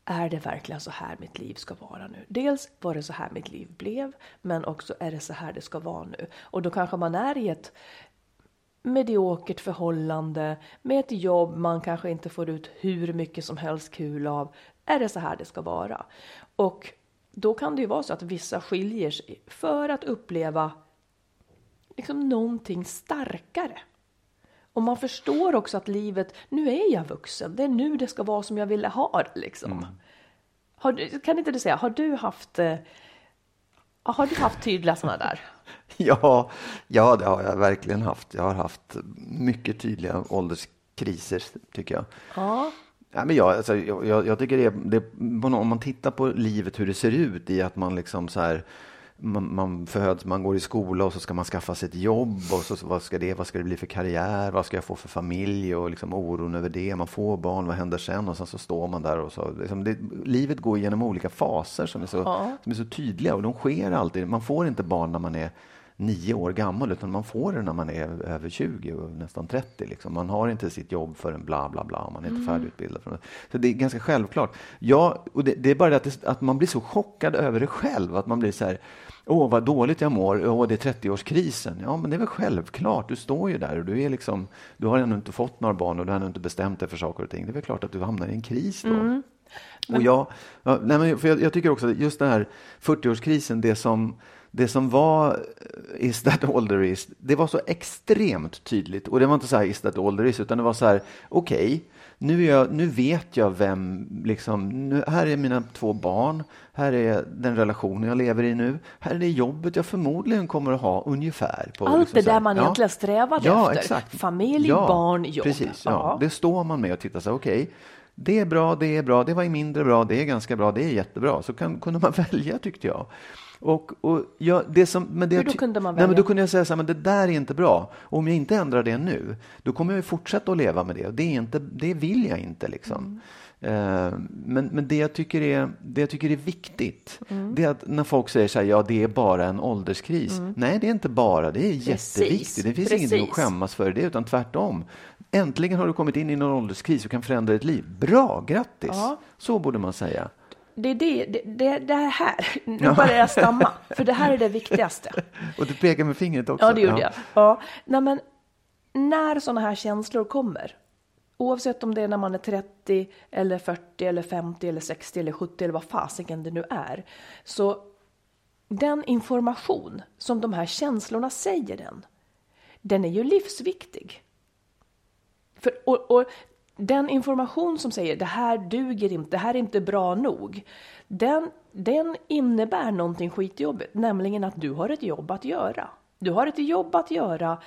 är det verkligen så här mitt liv ska vara nu? Dels var det så här mitt liv blev, men också är det så här det ska vara nu? Och då kanske man är i ett mediokert förhållande med ett jobb man kanske inte får ut hur mycket som helst kul av. Är det så här det ska vara? Och då kan det ju vara så att vissa skiljer sig för att uppleva liksom någonting starkare. Och man förstår också att livet, nu är jag vuxen, det är nu det ska vara som jag ville ha liksom. Har, du- kan inte du säga, har du haft, eh, har du haft tydliga sådana där? Ja, ja, det har jag verkligen haft. Jag har haft mycket tydliga ålderskriser, tycker jag. Ja. Ja, men jag, alltså, jag, jag tycker det, det om man tittar på livet hur det ser ut i att man liksom så här man, man föds, man går i skola och så ska man skaffa sig ett jobb och så, vad ska det, vad ska det bli för karriär, vad ska jag få för familj och liksom oron över det. Man får barn, vad händer sen? Och sen så står man där och så. Liksom det, livet går igenom olika faser som är, så, Ja. som är så tydliga och de sker alltid. Man får inte barn när man är nio år gammal utan man får det när man är över 20 och nästan 30. Liksom. Man har inte sitt jobb förrän bla bla bla, man är inte Mm. färdigutbildad. Så det är ganska självklart. Ja, och det, det är bara det att, det, att man blir så chockad över det själv, att man blir så här Åh, vad dåligt jag mår. Åh, det är 30-årskrisen. Ja, men det är väl självklart. Du står ju där och du är liksom, du har ännu inte fått några barn och du har ännu inte bestämt dig för saker och ting. Det är väl klart att du hamnar i en kris då. Mm. Och jag, ja, nej men för jag, jag tycker också att just den här 40-årskrisen, det som, det som var eh, is that all there is, det var så extremt tydligt. Och det var inte så här is that all there is, utan det var så här, okej, nu, jag, nu vet jag vem, liksom, nu, här är mina två barn, här är den relationen jag lever i nu, här är det jobbet jag förmodligen kommer att ha ungefär. På, Allt liksom det där man egentligen strävade ja, efter. Exakt. Familj, ja, barn, jobb. Precis, ja. Ja. Det står man med och tittar så här, okej, det är bra, det är bra, det var mindre bra, det är ganska bra, det är jättebra. Så kan, kunde man välja tyckte jag. Och, och jag, det som, men det Hur då kunde man Nej, men välja? då kunde jag säga så här, men det där är inte bra. Och om jag inte ändrar det nu, då kommer jag ju fortsätta att leva med det. Och det, är inte, det vill jag inte. Liksom. Mm. Eh, men men det, jag tycker är, det jag tycker är viktigt, Mm. det är att när folk säger så här, ja det är bara en ålderskris. Nej, det är inte bara, det är Mm. Precis, jätteviktigt. Det finns ingenting att precis. skämmas för det, utan tvärtom. Äntligen har du kommit in i någon ålderskris och kan förändra ditt liv. Bra, grattis! Ja. Så borde man säga. Det är det, det, det, det är här, nu Ja. börjar jag stamma, för det här är det viktigaste. Och du pekar med fingret också. Ja, det gjorde jag. Ja. Nej, men när sådana här känslor kommer, oavsett om det är när man är 30 eller 40 eller 50 eller 60 eller 70 eller vad fasiken det nu är, så den information som de här känslorna säger den, den är ju livsviktig. För, och, och den information som säger det här duger inte, det här är inte bra nog, den, den innebär någonting skitjobbigt, nämligen att du har ett jobb att göra. Du har ett jobb att göra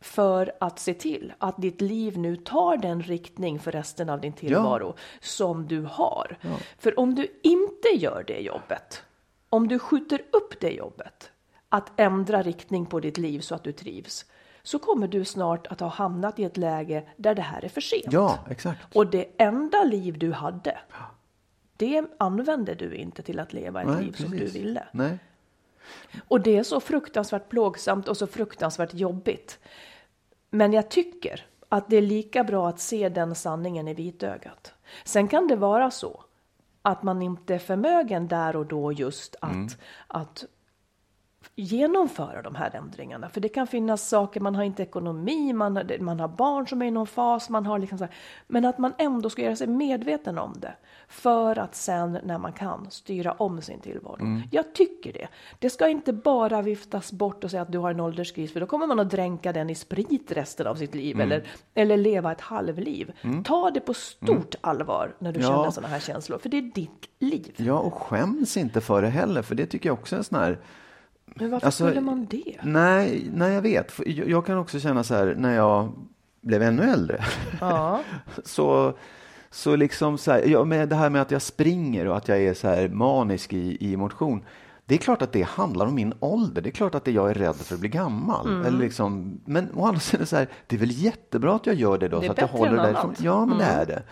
för att se till att ditt liv nu tar den riktning för resten av din tillvaro som du har. För om du inte gör det jobbet, om du skjuter upp det jobbet, att ändra riktning på ditt liv så att du trivs, så kommer du snart att ha hamnat i ett läge där det här är för sent. Ja, exakt. Och det enda liv du hade, det använde du inte till att leva ett Nej, liv som du precis. ville. Nej. Och det är så fruktansvärt plågsamt och så fruktansvärt jobbigt. Men jag tycker att det är lika bra att se den sanningen i vitögat. Sen kan det vara så att man inte är förmögen där och då just att, Mm. att genomföra de här ändringarna. För det kan finnas saker, man har inte ekonomi, man har, man har barn som är i någon fas, man har liksom så här, men att man ändå ska göra sig medveten om det. För att sen när man kan styra om sin tillvaro. Jag tycker det. Det ska inte bara viftas bort och säga att du har en ålderskris, för då kommer man att dränka den i sprit resten av sitt liv eller, eller leva ett halvliv. Ta det på stort allvar när du Ja. känner sådana här känslor, för det är ditt liv. Ja, och skäms inte för det heller, för det tycker jag också är en sån här Men varför Alltså, skulle man det? Nej, nej, jag vet. Jag kan också känna så här när jag blev ännu äldre. Ja. så, så liksom så här, ja, med det här med att jag springer och att jag är så här manisk i, i motion. Det är klart att det handlar om min ålder. Det är klart att det jag är rädd för att bli gammal. Mm. Eller liksom, men å andra sidan så här, det är väl jättebra att jag gör det då. Det är så att jag håller än annat. Mm. därifrån. Ja, men det är det.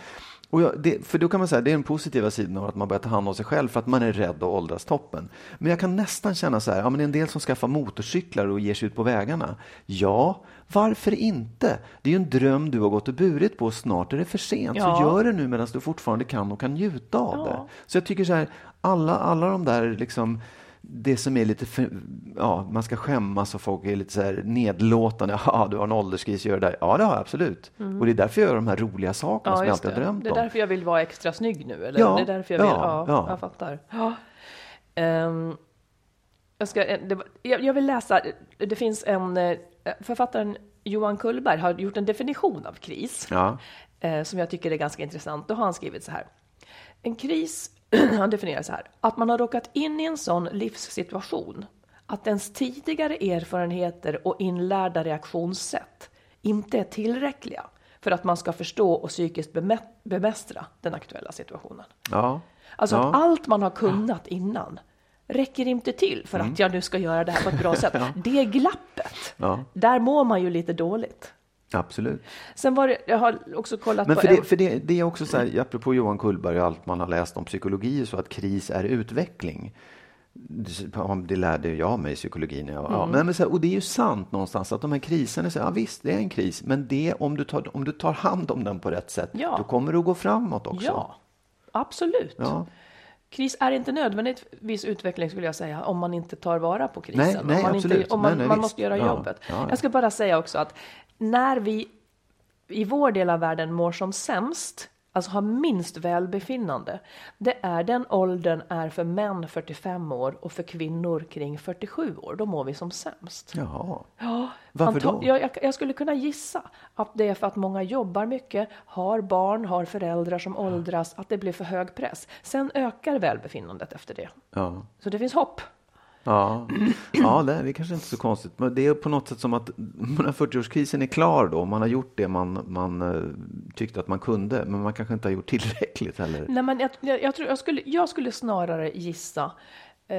Och jag, det, för då kan man säga det är den positiva sidan av att man börjar ta hand om sig själv för att man är rädd att åldras toppen. Men jag kan nästan känna så här, ja men det är en del som skaffar motorcyklar och ger sig ut på vägarna. Ja, varför inte? Det är ju en dröm du har gått och burit på, snart är det för sent. Ja. Så gör det nu medan du fortfarande kan och kan njuta av Ja. det. Så jag tycker så här, alla, alla de där liksom det som är lite, för, ja, man ska skämmas och folk är lite så här nedlåtande. Ja, du har en ålderskris, gör det där. Ja, det har jag absolut. Och det är därför jag gör de här roliga sakerna som jag alltid har det. drömt det är om. därför jag vill vara extra snygg nu. Eller? Ja, det är därför jag vill. ja, Ja, ja. jag fattar. Ja. Ehm, jag, ska, eh, det, jag, jag vill läsa. Det finns en eh, författaren Johan Kullberg har gjort en definition av kris Ja. eh, som jag tycker är ganska intressant. Då har han skrivit så här. En kris, han definierar så här, att man har råkat in i en sån livssituation att ens tidigare erfarenheter och inlärda reaktionssätt inte är tillräckliga för att man ska förstå och psykiskt bemä- bemästra den aktuella situationen. Ja. Alltså ja. att allt man har kunnat innan räcker inte till för Mm. att jag nu ska göra det här på ett bra sätt. Det glappet, Ja. där mår man ju lite dåligt. Absolut. Sen var det, jag har också kollat Men på för en... det, för det, det är också så här, apropå Johan Kullberg och allt man har läst om psykologi, så att kris är utveckling. det lärde jag mig i psykologin. Ja. Mm. Ja, men, men, så här, och det är ju sant någonstans att de här kriserna, så, ja, visst det är en kris, men det, om, du tar, om du tar hand om den på rätt sätt, ja. då kommer du att gå framåt också. Ja, absolut. Ja. Kris är inte nödvändigtvis utveckling skulle jag säga, om man inte tar vara på krisen. Nej, nej, man, inte, man, nej, man måste göra jobbet. Jag ska bara säga också att när vi i vår del av världen mår som sämst, alltså har minst välbefinnande, det är den åldern är för män 45 år och för kvinnor kring 47 år. Då mår vi som sämst. Jaha. Ja, Varför då? Jag, jag, skulle kunna gissa att det är för att många jobbar mycket, har barn, har föräldrar som åldras, att det blir för hög press. Sen ökar välbefinnandet efter det. Ja. Så det finns hopp. Ja, ja det, är kanske inte så konstigt. Men det är på något sätt som att 40-årskrisen är klar då. Man har gjort det man, man uh, tyckte att man kunde, men man kanske inte har gjort tillräckligt heller. Nej, men jag, jag, jag tror, jag, skulle, jag skulle snarare gissa eh,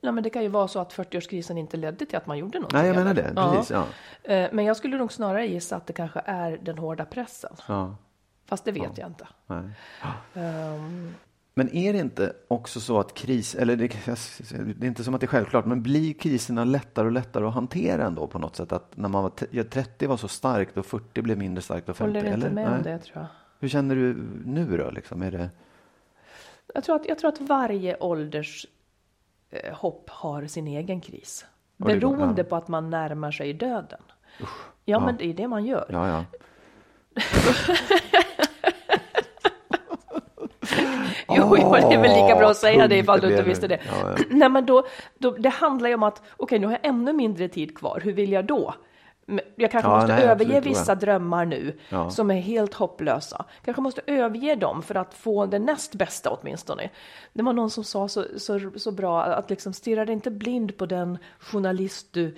nej, men det kan ju vara så att 40-årskrisen inte ledde till att man gjorde någonting. Nej, jag menar det. Precis, ja. ja. Eh, men jag skulle nog snarare gissa att det kanske är den hårda pressen. Ja. Fast det vet ja. jag inte. Um, men är det inte också så att kris, eller det, det, är inte som att det är självklart, men blir kriserna lättare och lättare att hantera ändå på något sätt? Att när man var 30 var så starkt och 40 blev mindre starkt och 50? Håller inte eller? med om det tror jag. Hur känner du nu då? Liksom? Är det... jag, tror att, jag tror att varje ålders eh, hopp har sin egen kris. Beroende ja. på att man närmar sig döden. Usch, ja, ja, men det är det man gör. Ja, ja. Jo, det är väl lika bra att säga det ifall du inte visste det. Ja, ja. Nej, men då, då, det handlar ju om att, okej, okay, nu har jag ännu mindre tid kvar. Hur vill jag då? Jag kanske ja, måste nej, överge vissa drömmar nu ja. som är helt hopplösa. Kanske måste överge dem för att få det näst bästa åtminstone. Det var någon som sa så, så, så bra att liksom stirra dig inte blind på den journalist du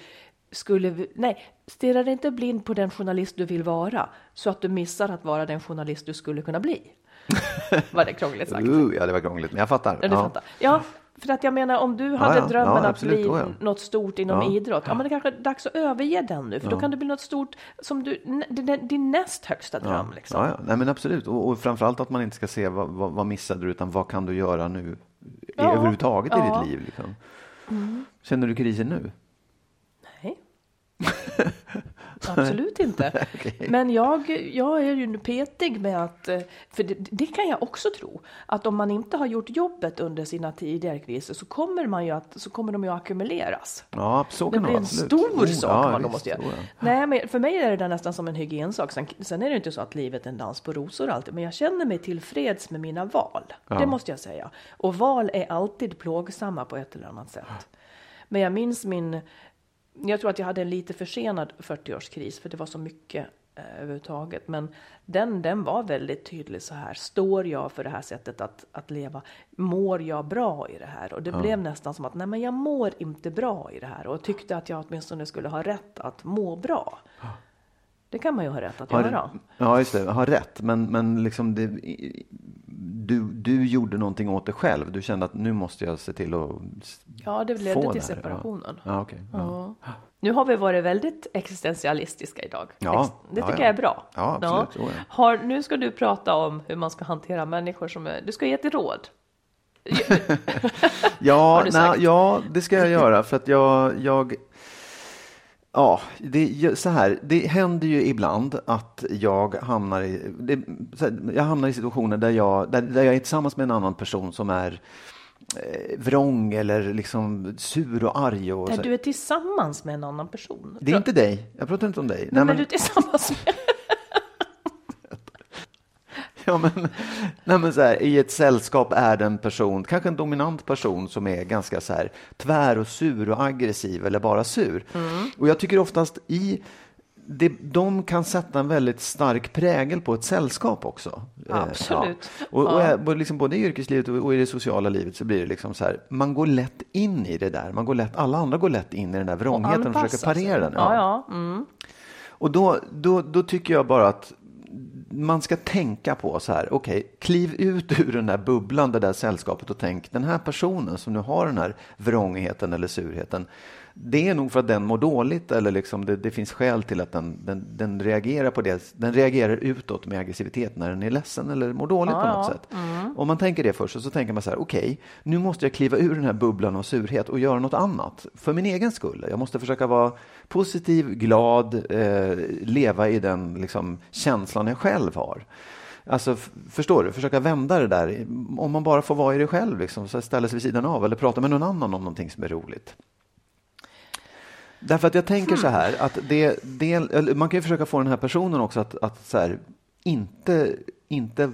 skulle, nej, stirra dig inte blind på den journalist du vill vara så att du missar att vara den journalist du skulle kunna bli. var det krångligt sagt? Uh, ja, det var krångligt, men jag fattar. Ja, ja. fattar. ja för att jag menar om du hade ja, ja. drömmen att bli oh, något stort inom idrott, ja. men det kanske är dags att överge den nu, för då kan det bli något stort som du, din näst högsta dröm. Liksom. Ja, Nej, men absolut, och, och framförallt att man inte ska se vad, vad, vad missade du, utan vad kan du göra nu överhuvudtaget i ditt liv? Liksom. Mm. Känner du krisen nu? Nej. Absolut inte. okay. Men jag, jag är ju petig med att, eh, för det, det, kan jag också tro, att om man inte har gjort jobbet under sina tidigare kriser så kommer, man ju att, så kommer de ju att ackumuleras. Ja, så det blir en absolut. stor oh, sak ja, man då måste göra. Nej, men för mig är det nästan som en hygiensak. Sen, sen är det inte så att livet är en dans på rosor alltid, men jag känner mig tillfreds med mina val. Ja. Det måste jag säga. Och val är alltid plågsamma på ett eller annat sätt. Men jag minns min jag tror att jag hade en lite försenad 40-årskris för det var så mycket eh, överhuvudtaget. Men den, den var väldigt tydlig så här. Står jag för det här sättet att, att leva? Mår jag bra i det här? Och det ja. blev nästan som att nej, men jag mår inte bra i det här och tyckte att jag åtminstone skulle ha rätt att må bra. Det kan man ju ha rätt att har, göra. Ja, just det. Ha rätt, men, men liksom det, du, du gjorde någonting åt det själv. Du kände att nu måste jag se till att Ja, det ledde till separationen. Ja. Ja, okay. ja. Nu har vi varit väldigt existentialistiska idag. Ja, det tycker jag är bra. Ja, absolut. Har, nu ska du prata om hur man ska hantera människor som är... Du ska ge ett råd. ja, nej, ja, det ska jag göra för att jag, jag Ja, det, så här, det händer ju ibland att jag hamnar i, det, jag hamnar i situationer där jag, där, där jag är tillsammans med en annan person som är eh, vrång eller liksom sur och arg. Och där du är tillsammans med en annan person? Det är inte dig. Jag pratar inte om dig. Nej, Nej men, men du är tillsammans med ja, men, nej, men så här, I ett sällskap är det en person, kanske en dominant person som är ganska så här, tvär och sur och aggressiv eller bara sur. Mm. Och jag tycker oftast i det, de kan sätta en väldigt stark prägel på ett sällskap också. Eh, Absolut. Ja. Och, och, och liksom både i yrkeslivet och, i det sociala livet så blir det liksom så här, man går lätt in i det där. Man går lätt, alla andra går lätt in i den där vrångheten och, och försöker parera den. Ja. Ja, ja. Mm. Och då, då, då tycker jag bara att man ska tänka på så här, okej, okay, kliv ut ur den där bubblan, det där sällskapet och tänk, den här personen som nu har den här vrångheten eller surheten, det är nog för att den mår dåligt eller liksom det, det finns skäl till att den, den, den, reagerar på det. Den reagerar utåt med aggressivitet när den är ledsen eller mår dåligt ja, på något ja. sätt. Mm. om man tänker det först så tänker man så här, okej, okay, nu måste jag kliva ur den här bubblan av surhet och göra något annat för min egen skull. Jag måste försöka vara positiv, glad, eh, leva i den liksom, känslan jag själv har. Alltså, förstår du? Försöka vända det där. Om man bara får vara i det själv, liksom, så ställa sig vid sidan av eller prata med någon annan om någonting som är roligt. Därför att jag tänker så här, att det, det, man kan ju försöka få den här personen också att, att så här, inte, inte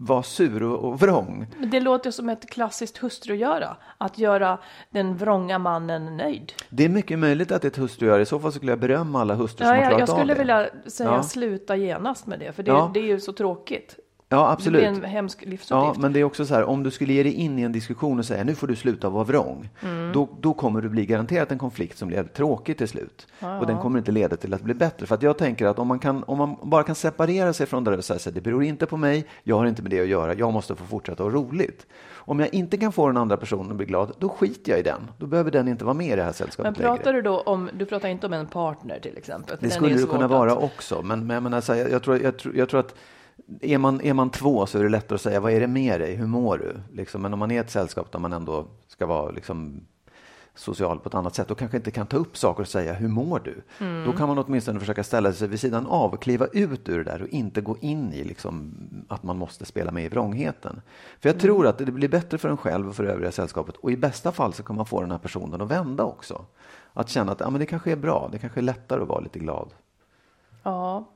vara sur och vrång. Det låter som ett klassiskt hustrugöra, att göra den vrånga mannen nöjd. Det är mycket möjligt att det är ett hustrugöra. I så fall skulle jag berömma alla hustrur ja, som har klarat av det. Jag skulle vilja säga ja. sluta genast med det, för det, ja. det är ju så tråkigt. Ja, absolut. Det blir en hemsk livsuppgift. Ja, men det är också så här, om du skulle ge dig in i en diskussion och säga nu får du sluta vara vrång, mm. då, då kommer du bli garanterat en konflikt som blir tråkig till slut. Ja, och den kommer inte leda till att bli bättre. För att jag tänker att om man, kan, om man bara kan separera sig från det och säga det beror inte på mig, jag har inte med det att göra, jag måste få fortsätta ha roligt. Om jag inte kan få den andra personen att bli glad, då skiter jag i den. Då behöver den inte vara med i det här sällskapet Men pratar längre. du då om, du pratar inte om en partner till exempel? Det skulle det kunna vara också, men, men jag, menar, så här, jag, jag, tror, jag, jag tror att är man, är man två så är det lättare att säga vad är det med dig, hur mår du? Liksom, men om man är ett sällskap där man ändå ska vara liksom, social på ett annat sätt och kanske inte kan ta upp saker och säga hur mår du? Mm. Då kan man åtminstone försöka ställa sig vid sidan av och kliva ut ur det där och inte gå in i liksom, att man måste spela med i vrångheten. För jag mm. tror att det blir bättre för en själv och för övriga sällskapet och i bästa fall så kan man få den här personen att vända också. Att känna att ja, men det kanske är bra, det kanske är lättare att vara lite glad. Ja,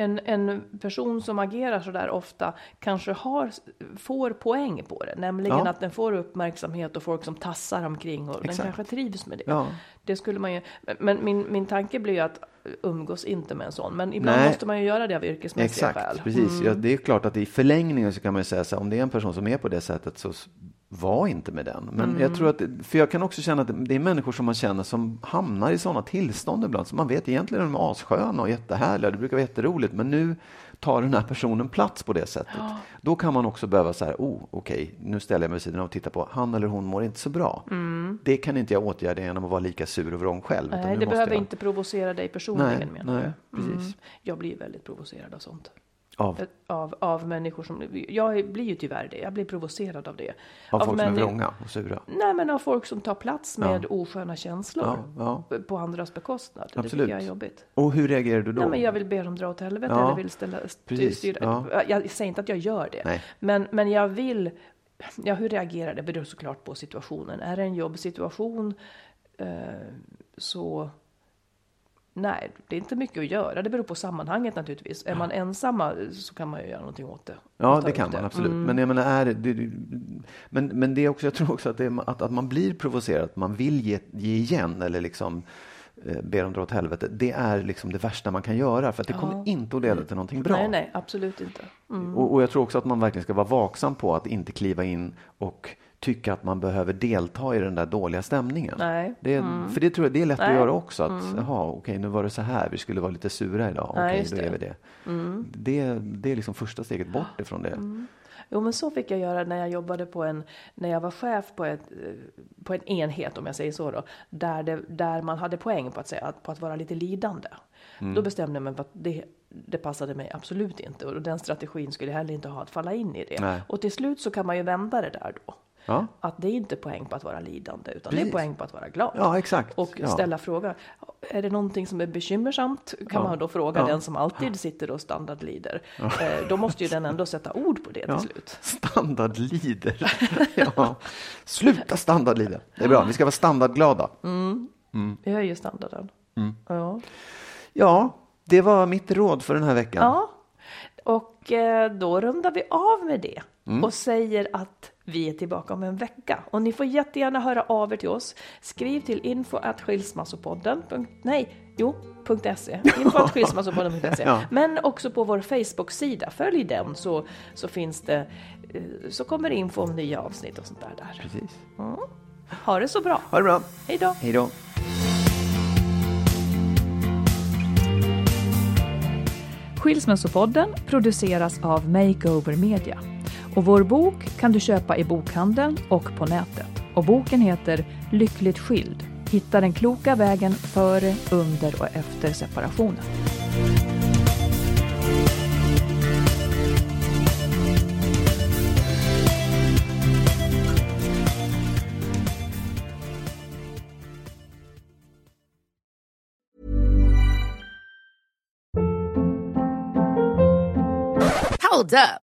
en, en person som agerar så där ofta kanske har, får poäng på det, nämligen ja. att den får uppmärksamhet och folk som tassar omkring och Exakt. den kanske trivs med det. Ja. Det skulle man ju, men min, min tanke blir ju att umgås inte med en sån, men ibland Nej. måste man ju göra det av yrkesmässiga Exakt, skäl. Precis, mm. ja, det är klart att i förlängningen så kan man ju säga så här, om det är en person som är på det sättet så var inte med den. Men mm. jag tror att, för jag kan också känna att det är människor som man känner som hamnar i sådana tillstånd ibland, som man vet egentligen är de assköna och jättehärliga, det brukar vara jätteroligt, men nu tar den här personen plats på det sättet. Ja. Då kan man också behöva säga, oh, okej, okay, nu ställer jag mig vid sidan och tittar på, han eller hon mår inte så bra. Mm. Det kan inte jag åtgärda genom att vara lika sur och vrång själv. Nej, det behöver jag... inte provocera dig personligen nej, menar nej, precis. Mm. Jag blir väldigt provocerad av sånt. Av? av? Av människor som, jag blir ju tyvärr det, jag blir provocerad av det. Av, av folk som är vrånga och sura? Nej men av folk som tar plats med ja. osköna känslor ja, ja. på andras bekostnad. Absolut. Det tycker jag är jobbigt. Och hur reagerar du då? Nej, men jag vill be dem dra åt helvete eller vill ställa, styra. Jag säger inte att jag gör det, men, men jag vill Ja, hur reagerar det? beror såklart på situationen. Är det en jobbsituation eh, så Nej, det är inte mycket att göra. Det beror på sammanhanget naturligtvis. Är man ensamma så kan man ju göra någonting åt det. Ja, det kan man absolut. Mm. Men jag menar, är det, men, men det är också, jag tror också att, det är, att, att man blir provocerad, att man vill ge, ge igen eller liksom eh, ber dem dra åt helvete. Det är liksom det värsta man kan göra för att det ja. kommer inte att leda till någonting bra. Nej, nej, absolut inte. Mm. Och, och jag tror också att man verkligen ska vara vaksam på att inte kliva in och tycka att man behöver delta i den där dåliga stämningen. Nej. Det, mm. För det tror jag det är lätt Nej. att göra också. Att, mm. Jaha, okej, nu var det så här, vi skulle vara lite sura idag. Okej, då gör vi det. Mm. Det, det är liksom första steget bort ifrån det. Mm. Jo, men så fick jag göra när jag jobbade på en, när jag var chef på, ett, på en enhet, om jag säger så då, där, det, där man hade poäng på att, säga, på att vara lite lidande. Mm. Då bestämde jag mig för att det, det passade mig absolut inte och den strategin skulle jag heller inte ha att falla in i det. Nej. Och till slut så kan man ju vända det där då. Ja. Att det är inte poäng på att vara lidande, utan Precis. det är poäng på att vara glad. Ja, exakt. Och ja. ställa frågan. Är det någonting som är bekymmersamt? Kan man då fråga den som alltid sitter och standardlider. Eh, då måste ju den ändå sätta ord på det till slut. Standardlider. ja. Sluta standardlida. Det är bra, vi ska vara standardglada. Mm. Mm. Vi höjer standarden. Mm. Ja. ja, det var mitt råd för den här veckan. Ja, och eh, då rundar vi av med det mm. och säger att vi är tillbaka om en vecka. Och ni får jättegärna höra av er till oss. Skriv till info at skilsmassopodden. Nej, jo, .se. Info at skilsmassopodden.se. ja. Men också på vår Facebook-sida. Följ den så, så finns det eh, så kommer info om nya avsnitt och sånt där. där. Precis. Mm. Ha det så bra. Ha det bra. Hej då. Hej då. Skilsmässopodden produceras av Makeover Media. Och vår bok kan du köpa i bokhandeln och på nätet. Och boken heter Lyckligt skild. Hitta den kloka vägen före, under och efter separationen. Hold up.